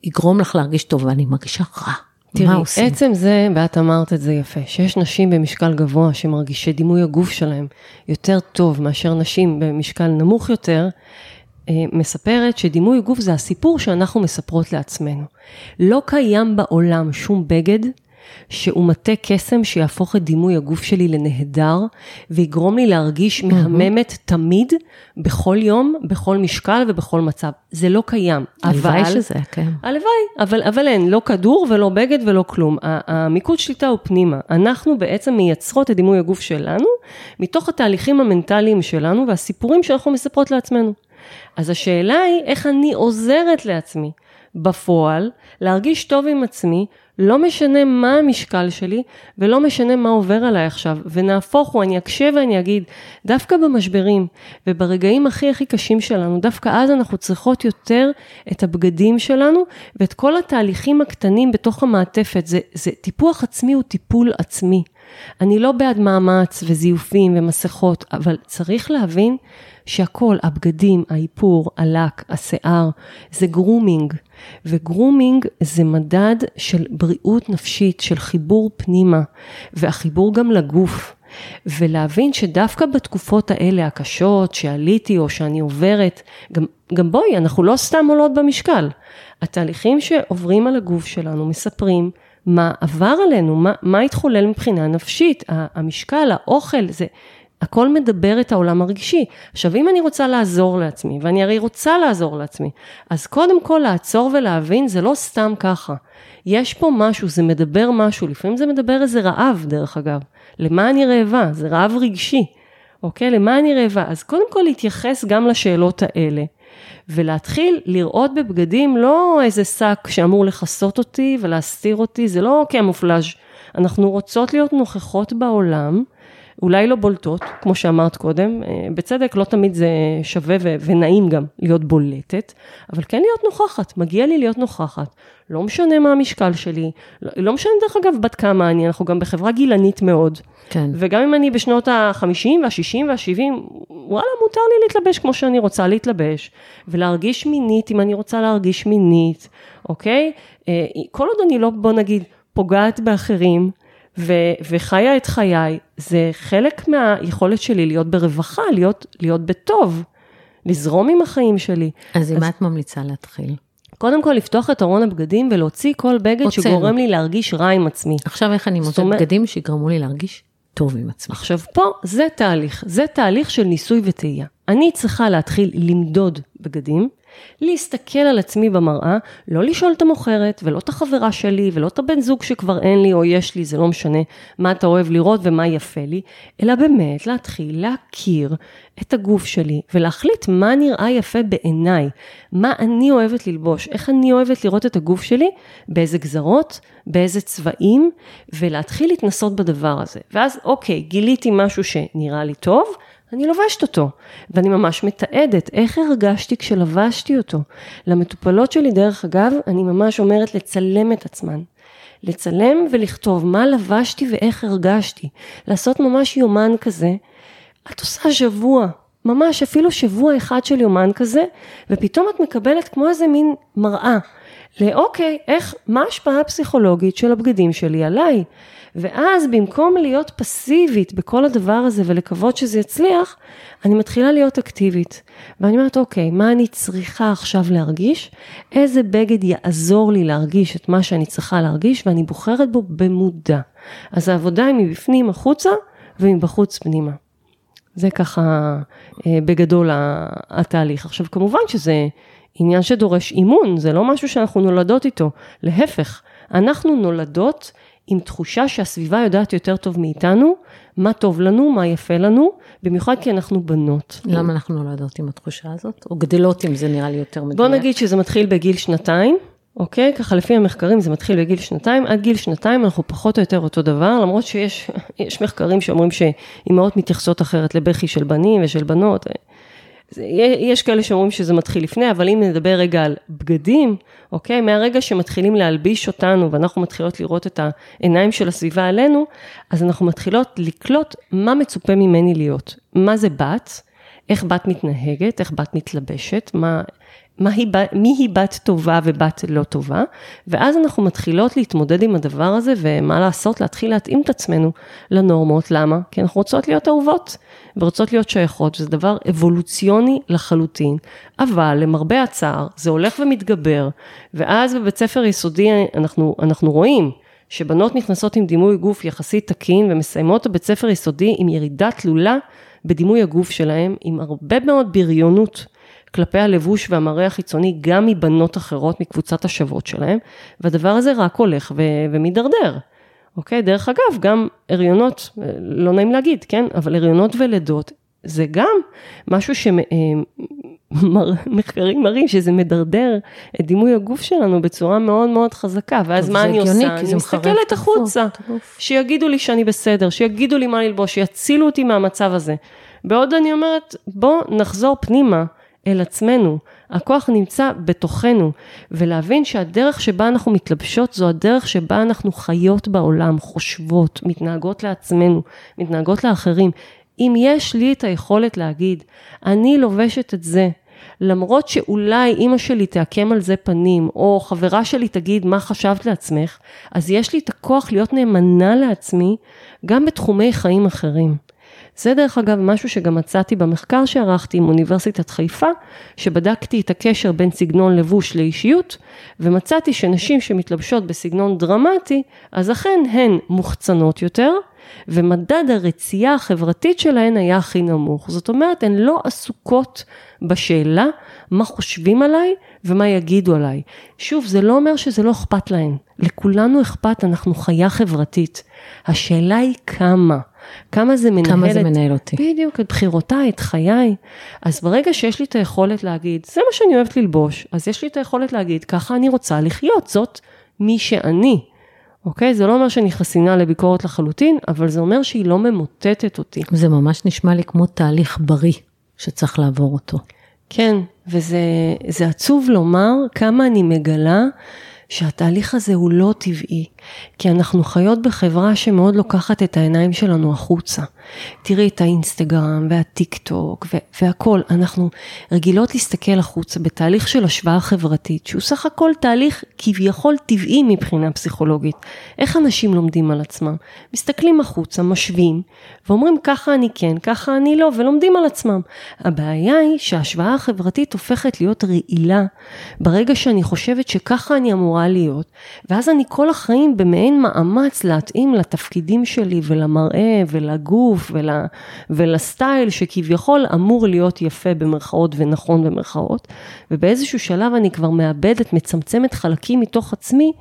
שיגרום לך להרגיש טוב, ואני מרגישה רע. תראי? עצם זה, ואת אמרת את זה יפה, שיש נשים במשקל גבוה שמרגישי דימוי הגוף שלהם יותר טוב מאשר נשים במשקל נמוך יותר, אה, מספרת שדימוי גוף זה הסיפור שאנחנו מספרות לעצמנו. לא קיים בעולם שום בגד שהוא מטה קסם שיהפוך את דימוי הגוף שלי לנהדר ויגרום לי להרגיש מהממת תמיד, בכל יום, בכל משקל ובכל מצב. זה לא קיים. הלוואי אבל- שזה היה קיים. הלוואי, אבל, אבל אין, לא כדור ולא בגד ולא כלום. המיקוד שליטה הוא פנימה. אנחנו בעצם מייצרות את דימוי הגוף שלנו, מתוך התהליכים המנטליים שלנו והסיפורים שאנחנו מספרות לעצמנו. אז השאלה היא, איך אני עוזרת לעצמי בפועל להרגיש טוב עם עצמי, לא משנה מה המשקל שלי ולא משנה מה עובר עליי עכשיו, ונהפוך הוא, אני אקשה ואני אגיד, דווקא במשברים וברגעים הכי הכי קשים שלנו, דווקא אז אנחנו צריכות יותר את הבגדים שלנו ואת כל התהליכים הקטנים בתוך המעטפת, זה, זה טיפוח עצמי הוא טיפול עצמי. אני לא בעד מאמץ וזיופים ומסכות, אבל צריך להבין שהכל, הבגדים, האיפור, הלק, השיער, זה grooming. ו grooming זה מדד של בריאות נפשית, של חיבור פנימה, והחיבור גם לגוף. ולהבין שדווקא בתקופות האלה הקשות, שעליתי או שאני עוברת, גם, גם בואי, אנחנו לא סתם עולות במשקל. התהליכים שעוברים על הגוף שלנו מספרים מה עבר עלינו, מה, מה התחולל מבחינה נפשית, המשקל, האוכל, זה, הכל מדבר את העולם הרגשי. עכשיו, אם אני רוצה לעזור לעצמי, ואני הרי רוצה לעזור לעצמי, אז קודם כל לעצור ולהבין, זה לא סתם ככה. יש פה משהו, זה מדבר משהו, לפעמים זה מדבר איזה רעב, דרך אגב. למה אני רעבה? זה רעב רגשי, אוקיי? למה אני רעבה? אז קודם כל להתייחס גם לשאלות האלה. ולהתחיל לראות בבגדים לא איזה שק שאמור לכסות אותי ולהסתיר אותי, זה לא קמופלאז'. אנחנו רוצות להיות נוכחות בעולם, אולי לא בולטות, כמו שאמרת קודם, אה, בצדק לא תמיד זה שווה ו- ונעים גם להיות בולטת, אבל כן להיות נוכחת, מגיע לי להיות נוכחת. לא משנה מה המשקל שלי, לא, לא משנה דרך אגב בת כמה אני, אנחנו גם בחברה גילנית מאוד. כן. וגם אם אני בשנות ה-50 וה-60 וה-70, וואלה, מותר לי להתלבש כמו שאני רוצה להתלבש, ולהרגיש מינית אם אני רוצה להרגיש מינית, אוקיי? אה, כל עוד אני לא, בוא נגיד, פוגעת באחרים, ו- וחיה את חיי, זה חלק מהיכולת שלי להיות ברווחה, להיות, להיות בטוב, לזרום עם החיים שלי. אז עם מה את ממליצה להתחיל? קודם כל, לפתוח את ארון הבגדים ולהוציא כל בגד הוצאנו. שגורם לי להרגיש רע עם עצמי. עכשיו איך אני מוצאת אומרת- בגדים שיגרמו לי להרגיש טוב עם עצמי? עכשיו פה זה תהליך, זה תהליך של ניסוי וטעייה. אני צריכה להתחיל למדוד בגדים, להסתכל על עצמי במראה, לא לשאול את המוכרת ולא את החברה שלי ולא את הבן זוג שכבר אין לי או יש לי, זה לא משנה מה אתה אוהב לראות ומה יפה לי, אלא באמת להתחיל להכיר את הגוף שלי ולהחליט מה נראה יפה בעיניי, מה אני אוהבת ללבוש, איך אני אוהבת לראות את הגוף שלי, באיזה גזרות, באיזה צבעים, ולהתחיל להתנסות בדבר הזה. ואז אוקיי, גיליתי משהו שנראה לי טוב, אני לובשת אותו, ואני ממש מתעדת איך הרגשתי כשלבשתי אותו. למטופלות שלי, דרך אגב, אני ממש אומרת לצלם את עצמן. לצלם ולכתוב מה לבשתי ואיך הרגשתי. לעשות ממש יומן כזה. את עושה שבוע, ממש אפילו שבוע אחד של יומן כזה, ופתאום את מקבלת כמו איזה מין מראה. לאוקיי, איך, מה ההשפעה הפסיכולוגית של הבגדים שלי עליי? ואז במקום להיות פסיבית בכל הדבר הזה ולקוות שזה יצליח, אני מתחילה להיות אקטיבית. ואני אומרת, אוקיי, מה אני צריכה עכשיו להרגיש? איזה בגד יעזור לי להרגיש את מה שאני צריכה להרגיש, ואני בוחרת בו במודע. אז העבודה היא מבפנים החוצה ומבחוץ פנימה. זה ככה אה, בגדול התהליך. עכשיו, כמובן שזה עניין שדורש אימון, זה לא משהו שאנחנו נולדות איתו, להפך, אנחנו נולדות עם תחושה שהסביבה יודעת יותר טוב מאיתנו, מה טוב לנו, מה יפה לנו, במיוחד כי אנחנו בנות. למה אנחנו נולדות עם התחושה הזאת? או גדלות עם זה נראה לי יותר מדויק? בוא נגיד שזה מתחיל בגיל שנתיים, אוקיי? ככה לפי המחקרים זה מתחיל בגיל שנתיים, עד גיל שנתיים אנחנו פחות או יותר אותו דבר, למרות שיש מחקרים שאומרים שאימהות מתייחסות אחרת לבכי של בנים ושל בנות. יש כאלה שאומרים שזה מתחיל לפני, אבל אם נדבר רגע על בגדים, אוקיי? מהרגע שמתחילים להלביש אותנו ואנחנו מתחילות לראות את העיניים של הסביבה עלינו, אז אנחנו מתחילות לקלוט מה מצופה ממני להיות. מה זה בת? איך בת מתנהגת, איך בת מתלבשת, מה, מי היא בת טובה ובת לא טובה, ואז אנחנו מתחילות להתמודד עם הדבר הזה, ומה לעשות, להתחיל להתאים את עצמנו לנורמות, למה? כי אנחנו רוצות להיות אהובות, ורוצות להיות שייכות, וזה דבר אבולוציוני לחלוטין, אבל למרבה הצער, זה הולך ומתגבר, ואז בבית ספר יסודי אנחנו, אנחנו רואים, שבנות נכנסות עם דימוי גוף יחסית תקין ומסיימות את ספר יסודי עם ירידה תלולה בדימוי הגוף שלהם, עם הרבה מאוד בריונות כלפי הלבוש והמראה החיצוני גם מבנות אחרות מקבוצת השוות שלהם, והדבר הזה רק הולך ו- ומידרדר. אוקיי? דרך אגב, גם הריונות, לא נעים להגיד, כן? אבל הריונות ולידות זה גם משהו שמחקרים אה, מראים שזה מדרדר את דימוי הגוף שלנו בצורה מאוד מאוד חזקה, ואז מה אני הגיוני, עושה? אני מסתכלת החוצה, שיגידו לי שאני בסדר, שיגידו לי מה ללבוש, שיצילו אותי מהמצב הזה. בעוד אני אומרת, בוא נחזור פנימה. אל עצמנו. הכוח נמצא בתוכנו, ולהבין שהדרך שבה אנחנו מתלבשות זו הדרך שבה אנחנו חיות בעולם, חושבות, מתנהגות לעצמנו, מתנהגות לאחרים. אם יש לי את היכולת להגיד, אני לובשת את זה, למרות שאולי אימא שלי תעקם על זה פנים, או חברה שלי תגיד מה חשבת לעצמך, אז יש לי את הכוח להיות נאמנה לעצמי גם בתחומי חיים אחרים. זה דרך אגב משהו שגם מצאתי במחקר שערכתי עם אוניברסיטת חיפה, שבדקתי את הקשר בין סגנון לבוש לאישיות, ומצאתי שנשים שמתלבשות בסגנון דרמטי, אז אכן הן מוחצנות יותר, ומדד הרצייה החברתית שלהן היה הכי נמוך. זאת אומרת, הן לא עסוקות בשאלה מה חושבים עליי ומה יגידו עליי. שוב, זה לא אומר שזה לא אכפת להן. לכולנו אכפת, אנחנו חיה חברתית. השאלה היא כמה. כמה זה מנהל... כמה זה מנהל אותי. בדיוק, את בחירותיי, את חיי. אז ברגע שיש לי את היכולת להגיד, זה מה שאני אוהבת ללבוש, אז יש לי את היכולת להגיד, ככה אני רוצה לחיות, זאת מי שאני. אוקיי? זה לא אומר שאני חסינה לביקורת לחלוטין, אבל זה אומר שהיא לא ממוטטת אותי. זה ממש נשמע לי כמו תהליך בריא שצריך לעבור אותו. כן, וזה עצוב לומר כמה אני מגלה שהתהליך הזה הוא לא טבעי, כי אנחנו חיות בחברה שמאוד לוקחת את העיניים שלנו החוצה. תראי את האינסטגרם והטיק טוק והכל, אנחנו רגילות להסתכל החוצה בתהליך של השוואה חברתית, שהוא סך הכל תהליך כביכול טבעי מבחינה פסיכולוגית. איך אנשים לומדים על עצמם? מסתכלים החוצה, משווים, ואומרים ככה אני כן, ככה אני לא, ולומדים על עצמם. הבעיה היא שההשוואה החברתית הופכת להיות רעילה, ברגע שאני חושבת שככה אני אמורה להיות, ואז אני כל החיים במעין מאמץ להתאים לתפקידים שלי ולמראה ולגוף. לגוף ול, ולסטייל שכביכול אמור להיות יפה במרכאות ונכון במרכאות, ובאיזשהו שלב אני כבר מאבדת, מצמצמת חלקים מתוך עצמי,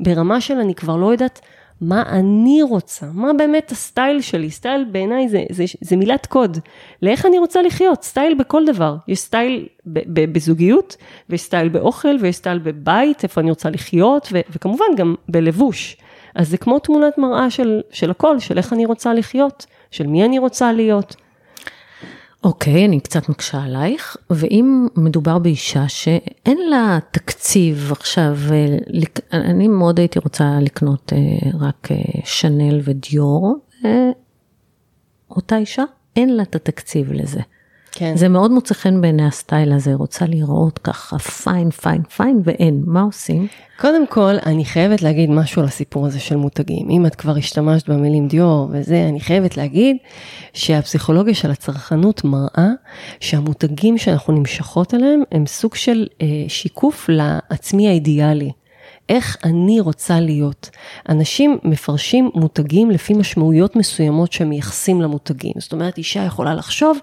ברמה של אני כבר לא יודעת מה אני רוצה, מה באמת הסטייל שלי, סטייל בעיניי זה, זה, זה מילת קוד, לאיך אני רוצה לחיות, סטייל בכל דבר, יש סטייל ב, ב, בזוגיות, ויש סטייל באוכל, ויש סטייל בבית, איפה אני רוצה לחיות, ו, וכמובן גם בלבוש. אז זה כמו תמונת מראה של, של הכל, של איך אני רוצה לחיות. של מי אני רוצה להיות. אוקיי, okay, אני קצת מקשה עלייך, ואם מדובר באישה שאין לה תקציב עכשיו, אה, אני מאוד הייתי רוצה לקנות אה, רק אה, שנל ודיור, אותה אישה, אין לה את התקציב לזה. כן. זה מאוד מוצא חן בעיני הסטייל הזה, רוצה להיראות ככה פיין, פיין, פיין, ואין, מה עושים? קודם כל, אני חייבת להגיד משהו על הסיפור הזה של מותגים. אם את כבר השתמשת במילים דיור וזה, אני חייבת להגיד שהפסיכולוגיה של הצרכנות מראה שהמותגים שאנחנו נמשכות אליהם הם סוג של אה, שיקוף לעצמי האידיאלי. איך אני רוצה להיות. אנשים מפרשים מותגים לפי משמעויות מסוימות שמייחסים למותגים. זאת אומרת, אישה יכולה לחשוב,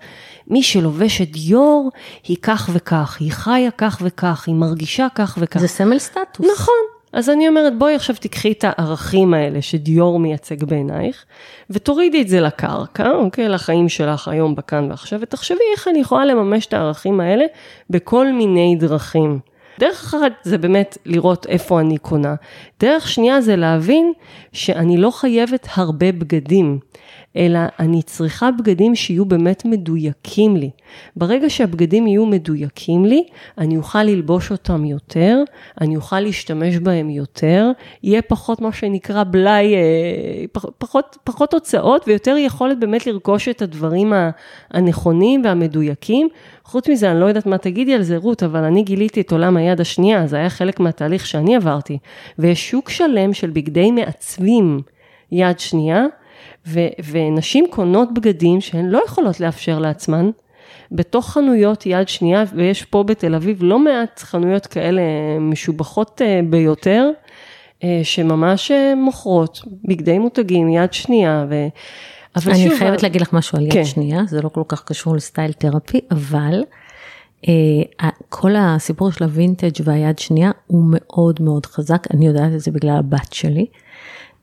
מי שלובשת דיור, היא כך וכך, היא חיה כך וכך, היא מרגישה כך וכך. זה סמל סטטוס. נכון. אז אני אומרת, בואי עכשיו תיקחי את הערכים האלה שדיור מייצג בעינייך, ותורידי את זה לקרקע, אוקיי? לחיים שלך היום, בכאן ועכשיו, ותחשבי איך אני יכולה לממש את הערכים האלה בכל מיני דרכים. דרך אחת זה באמת לראות איפה אני קונה. דרך שנייה זה להבין שאני לא חייבת הרבה בגדים, אלא אני צריכה בגדים שיהיו באמת מדויקים לי. ברגע שהבגדים יהיו מדויקים לי, אני אוכל ללבוש אותם יותר, אני אוכל להשתמש בהם יותר, יהיה פחות מה שנקרא בלאי, אה, פחות, פחות הוצאות ויותר יכולת באמת לרכוש את הדברים הנכונים והמדויקים. חוץ מזה, אני לא יודעת מה תגידי על זה, רות, אבל אני גיליתי את עולם היד השנייה, זה היה חלק מהתהליך שאני עברתי. ויש שוק שלם של בגדי מעצבים יד שנייה, ו- ונשים קונות בגדים שהן לא יכולות לאפשר לעצמן, בתוך חנויות יד שנייה, ויש פה בתל אביב לא מעט חנויות כאלה משובחות אה, ביותר, אה, שממש אה, מוכרות בגדי מותגים יד שנייה. ו... אבל אני שוב, חייבת. להגיד לך משהו על יד כן. שנייה, זה לא כל כך קשור לסטייל תרפי, אבל אה, כל הסיפור של הווינטג' והיד שנייה הוא מאוד מאוד חזק, אני יודעת את זה בגלל הבת שלי,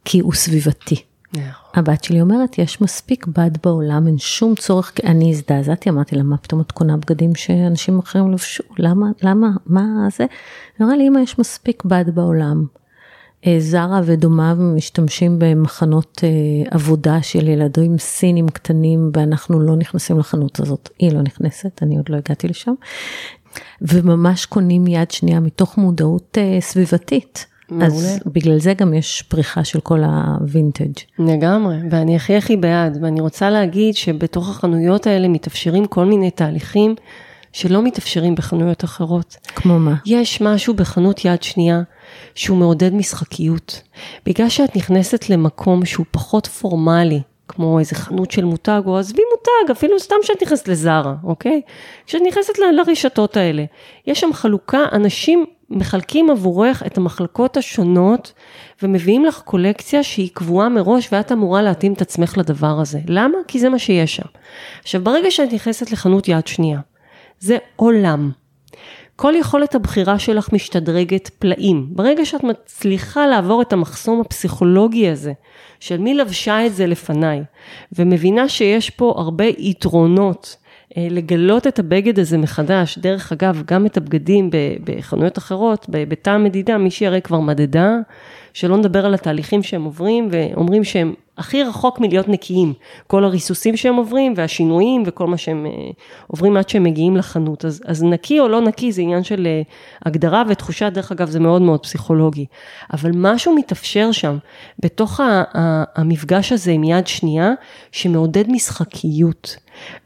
כי הוא סביבתי. נכון. הבת שלי אומרת, יש מספיק בד בעולם, אין שום צורך, אני הזדעזעתי, אמרתי לה, מה פתאום את קונה בגדים שאנשים אחרים לבשו, למה, למה, מה זה? היא אמרה לי, אמא, יש מספיק בד בעולם. אה, זרה ודומיו משתמשים במחנות אה, עבודה של ילדים סינים קטנים, ואנחנו לא נכנסים לחנות הזאת. היא לא נכנסת, אני עוד לא הגעתי לשם. וממש קונים יד שנייה מתוך מודעות אה, סביבתית. אז בגלל זה גם יש פריחה של כל הווינטג'. לגמרי, ואני הכי הכי בעד, ואני רוצה להגיד שבתוך החנויות האלה מתאפשרים כל מיני תהליכים שלא מתאפשרים בחנויות אחרות. כמו מה? יש משהו בחנות יד שנייה שהוא מעודד משחקיות. בגלל שאת נכנסת למקום שהוא פחות פורמלי, כמו איזה חנות של מותג, או עזבי מותג, אפילו סתם שאת נכנסת לזרה, אוקיי? כשאת נכנסת ל- לרשתות האלה, יש שם חלוקה, אנשים מחלקים עבורך את המחלקות השונות, ומביאים לך קולקציה שהיא קבועה מראש, ואת אמורה להתאים את עצמך לדבר הזה. למה? כי זה מה שיש שם. עכשיו, ברגע שאת נכנסת לחנות יד שנייה, זה עולם. כל יכולת הבחירה שלך משתדרגת פלאים. ברגע שאת מצליחה לעבור את המחסום הפסיכולוגי הזה, של מי לבשה את זה לפניי, ומבינה שיש פה הרבה יתרונות לגלות את הבגד הזה מחדש, דרך אגב, גם את הבגדים בחנויות אחרות, בתא המדידה, מישהי הרי כבר מדדה, שלא נדבר על התהליכים שהם עוברים, ואומרים שהם הכי רחוק מלהיות נקיים. כל הריסוסים שהם עוברים, והשינויים, וכל מה שהם uh, עוברים עד שהם מגיעים לחנות. אז, אז נקי או לא נקי זה עניין של uh, הגדרה ותחושה, דרך אגב, זה מאוד מאוד פסיכולוגי. אבל משהו מתאפשר שם, בתוך ה, ה, המפגש הזה עם יד שנייה, שמעודד משחקיות.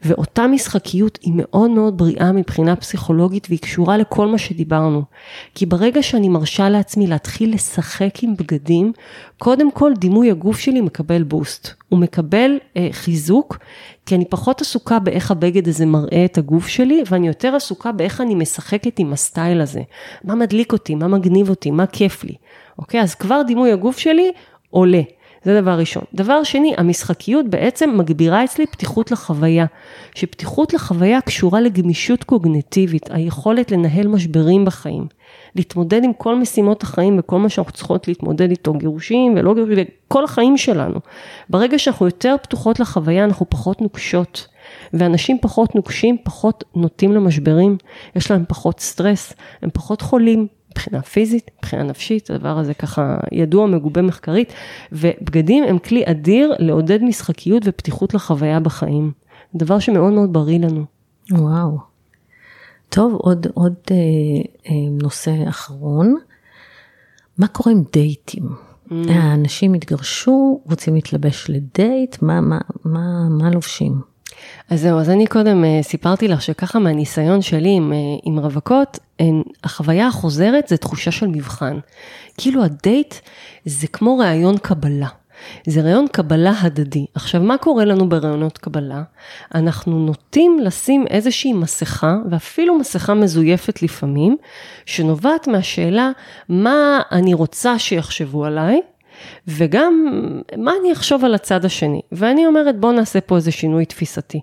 ואותה משחקיות היא מאוד מאוד בריאה מבחינה פסיכולוגית והיא קשורה לכל מה שדיברנו. כי ברגע שאני מרשה לעצמי להתחיל לשחק עם בגדים, קודם כל דימוי הגוף שלי מקבל בוסט. הוא מקבל אה, חיזוק, כי אני פחות עסוקה באיך הבגד הזה מראה את הגוף שלי, ואני יותר עסוקה באיך אני משחקת עם הסטייל הזה. מה מדליק אותי, מה מגניב אותי, מה כיף לי. אוקיי? אז כבר דימוי הגוף שלי עולה. זה דבר ראשון. דבר שני, המשחקיות בעצם מגבירה אצלי פתיחות לחוויה, שפתיחות לחוויה קשורה לגמישות קוגנטיבית, היכולת לנהל משברים בחיים, להתמודד עם כל משימות החיים וכל מה שאנחנו צריכות להתמודד איתו, גירושים ולא גירושים, כל החיים שלנו. ברגע שאנחנו יותר פתוחות לחוויה, אנחנו פחות נוקשות. ואנשים פחות נוקשים, פחות נוטים למשברים, יש להם פחות סטרס, הם פחות חולים, מבחינה פיזית, מבחינה נפשית, הדבר הזה ככה ידוע, מגובה מחקרית, ובגדים הם כלי אדיר לעודד משחקיות ופתיחות לחוויה בחיים. דבר שמאוד מאוד בריא לנו. וואו. טוב, עוד, עוד אה, אה, נושא אחרון. מה קורה עם דייטים? Mm. האנשים התגרשו, רוצים להתלבש לדייט, מה, מה, מה, מה לובשים? אז זהו, אז אני קודם אה, סיפרתי לך שככה מהניסיון שלי עם, אה, עם רווקות, החוויה החוזרת זה תחושה של מבחן. כאילו הדייט זה כמו ראיון קבלה. זה ראיון קבלה הדדי. עכשיו, מה קורה לנו בראיונות קבלה? אנחנו נוטים לשים איזושהי מסכה, ואפילו מסכה מזויפת לפעמים, שנובעת מהשאלה מה אני רוצה שיחשבו עליי, וגם מה אני אחשוב על הצד השני. ואני אומרת, בוא נעשה פה איזה שינוי תפיסתי.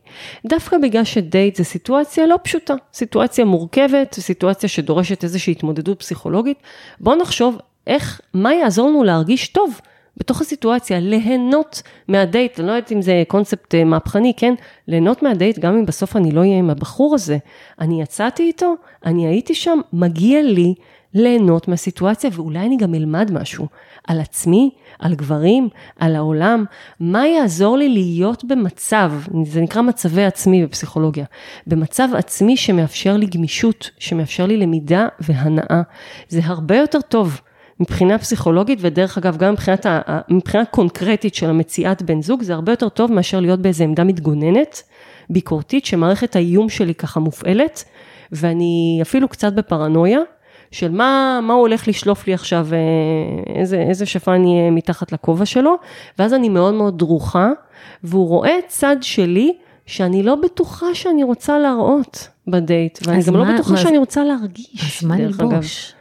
דווקא בגלל שדייט זה סיטואציה לא פשוטה, סיטואציה מורכבת, סיטואציה שדורשת איזושהי התמודדות פסיכולוגית, בוא נחשוב איך, מה יעזור לנו להרגיש טוב בתוך הסיטואציה, ליהנות מהדייט, אני לא יודעת אם זה קונספט אה, מהפכני, כן? ליהנות מהדייט, גם אם בסוף אני לא אהיה עם הבחור הזה. אני יצאתי איתו, אני הייתי שם, מגיע לי ליהנות מהסיטואציה, ואולי אני גם אלמד משהו על עצמי, על גברים, על העולם, מה יעזור לי להיות במצב, זה נקרא מצבי עצמי בפסיכולוגיה, במצב עצמי שמאפשר לי גמישות, שמאפשר לי למידה והנאה. זה הרבה יותר טוב. מבחינה פסיכולוגית, ודרך אגב, גם מבחינת, מבחינה קונקרטית של המציאת בן זוג, זה הרבה יותר טוב מאשר להיות באיזה עמדה מתגוננת, ביקורתית, שמערכת האיום שלי ככה מופעלת, ואני אפילו קצת בפרנויה, של מה, מה הוא הולך לשלוף לי עכשיו, אה, איזה, איזה שפן יהיה מתחת לכובע שלו, ואז אני מאוד מאוד דרוכה, והוא רואה צד שלי, שאני לא בטוחה שאני רוצה להראות בדייט, ואני גם לא מה, לא בטוחה מה, שאני רוצה להרגיש, אז מה ללבוש?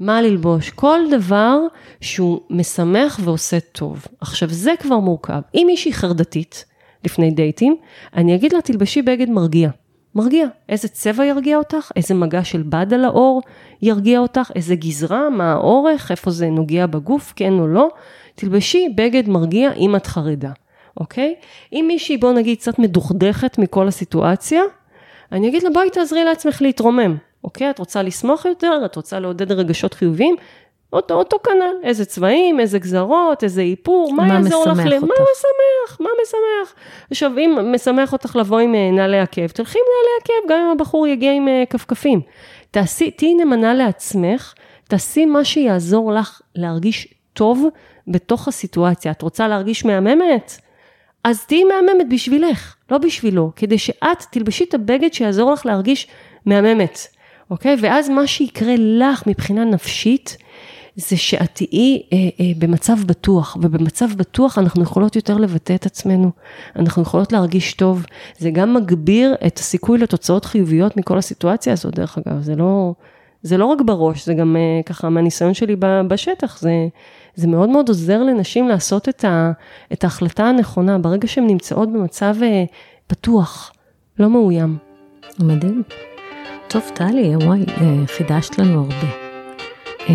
מה ללבוש, כל דבר שהוא משמח ועושה טוב. עכשיו, זה כבר מורכב. אם מישהי חרדתית, לפני דייטים, אני אגיד לה, תלבשי בגד מרגיע. מרגיע. איזה צבע ירגיע אותך? איזה מגע של בד על האור ירגיע אותך? איזה גזרה? מה האורך? איפה זה נוגע בגוף? כן או לא? תלבשי בגד מרגיע אם את חרדה, אוקיי? אם מישהי, בוא נגיד, קצת מדוכדכת מכל הסיטואציה, אני אגיד לה, בואי תעזרי לעצמך להתרומם. אוקיי? את רוצה לשמוח יותר, את רוצה לעודד רגשות חיוביים, אותו, אותו כנ"ל, איזה צבעים, איזה גזרות, איזה איפור, מה, מה יעזור לך? אותך? מה משמח? מה משמח? עכשיו, אם משמח אותך לבוא עם אה, נעלי עקב, תלכי עם נעלי עקב, גם אם הבחור יגיע עם אה, כפכפים. תעשי, תהיי נאמנה לעצמך, תעשי מה שיעזור לך להרגיש טוב בתוך הסיטואציה. את רוצה להרגיש מהממת? אז תהיי מהממת בשבילך, לא בשבילו, כדי שאת תלבשי את הבגד שיעזור לך להרגיש מהממת. אוקיי? ואז מה שיקרה לך מבחינה נפשית, זה שאת תהיי אה, אה, במצב בטוח, ובמצב בטוח אנחנו יכולות יותר לבטא את עצמנו, אנחנו יכולות להרגיש טוב, זה גם מגביר את הסיכוי לתוצאות חיוביות מכל הסיטואציה הזאת, דרך אגב, זה לא, זה לא רק בראש, זה גם אה, ככה מהניסיון שלי בשטח, זה, זה מאוד מאוד עוזר לנשים לעשות את, ה, את ההחלטה הנכונה, ברגע שהן נמצאות במצב אה, פתוח, לא מאוים. מדהים. טוב, טלי, וואי, אה, חידשת לנו הרבה. אה,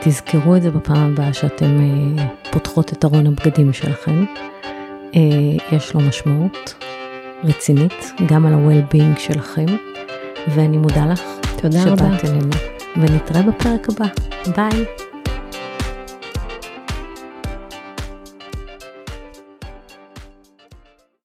תזכרו את זה בפעם הבאה שאתם אה, פותחות את ארון הבגדים שלכם. יש לו משמעות רצינית, גם על ה-well-being שלכם, ואני מודה לך תודה רבה. שבאת אלינו, ונתראה בפרק הבא. ביי.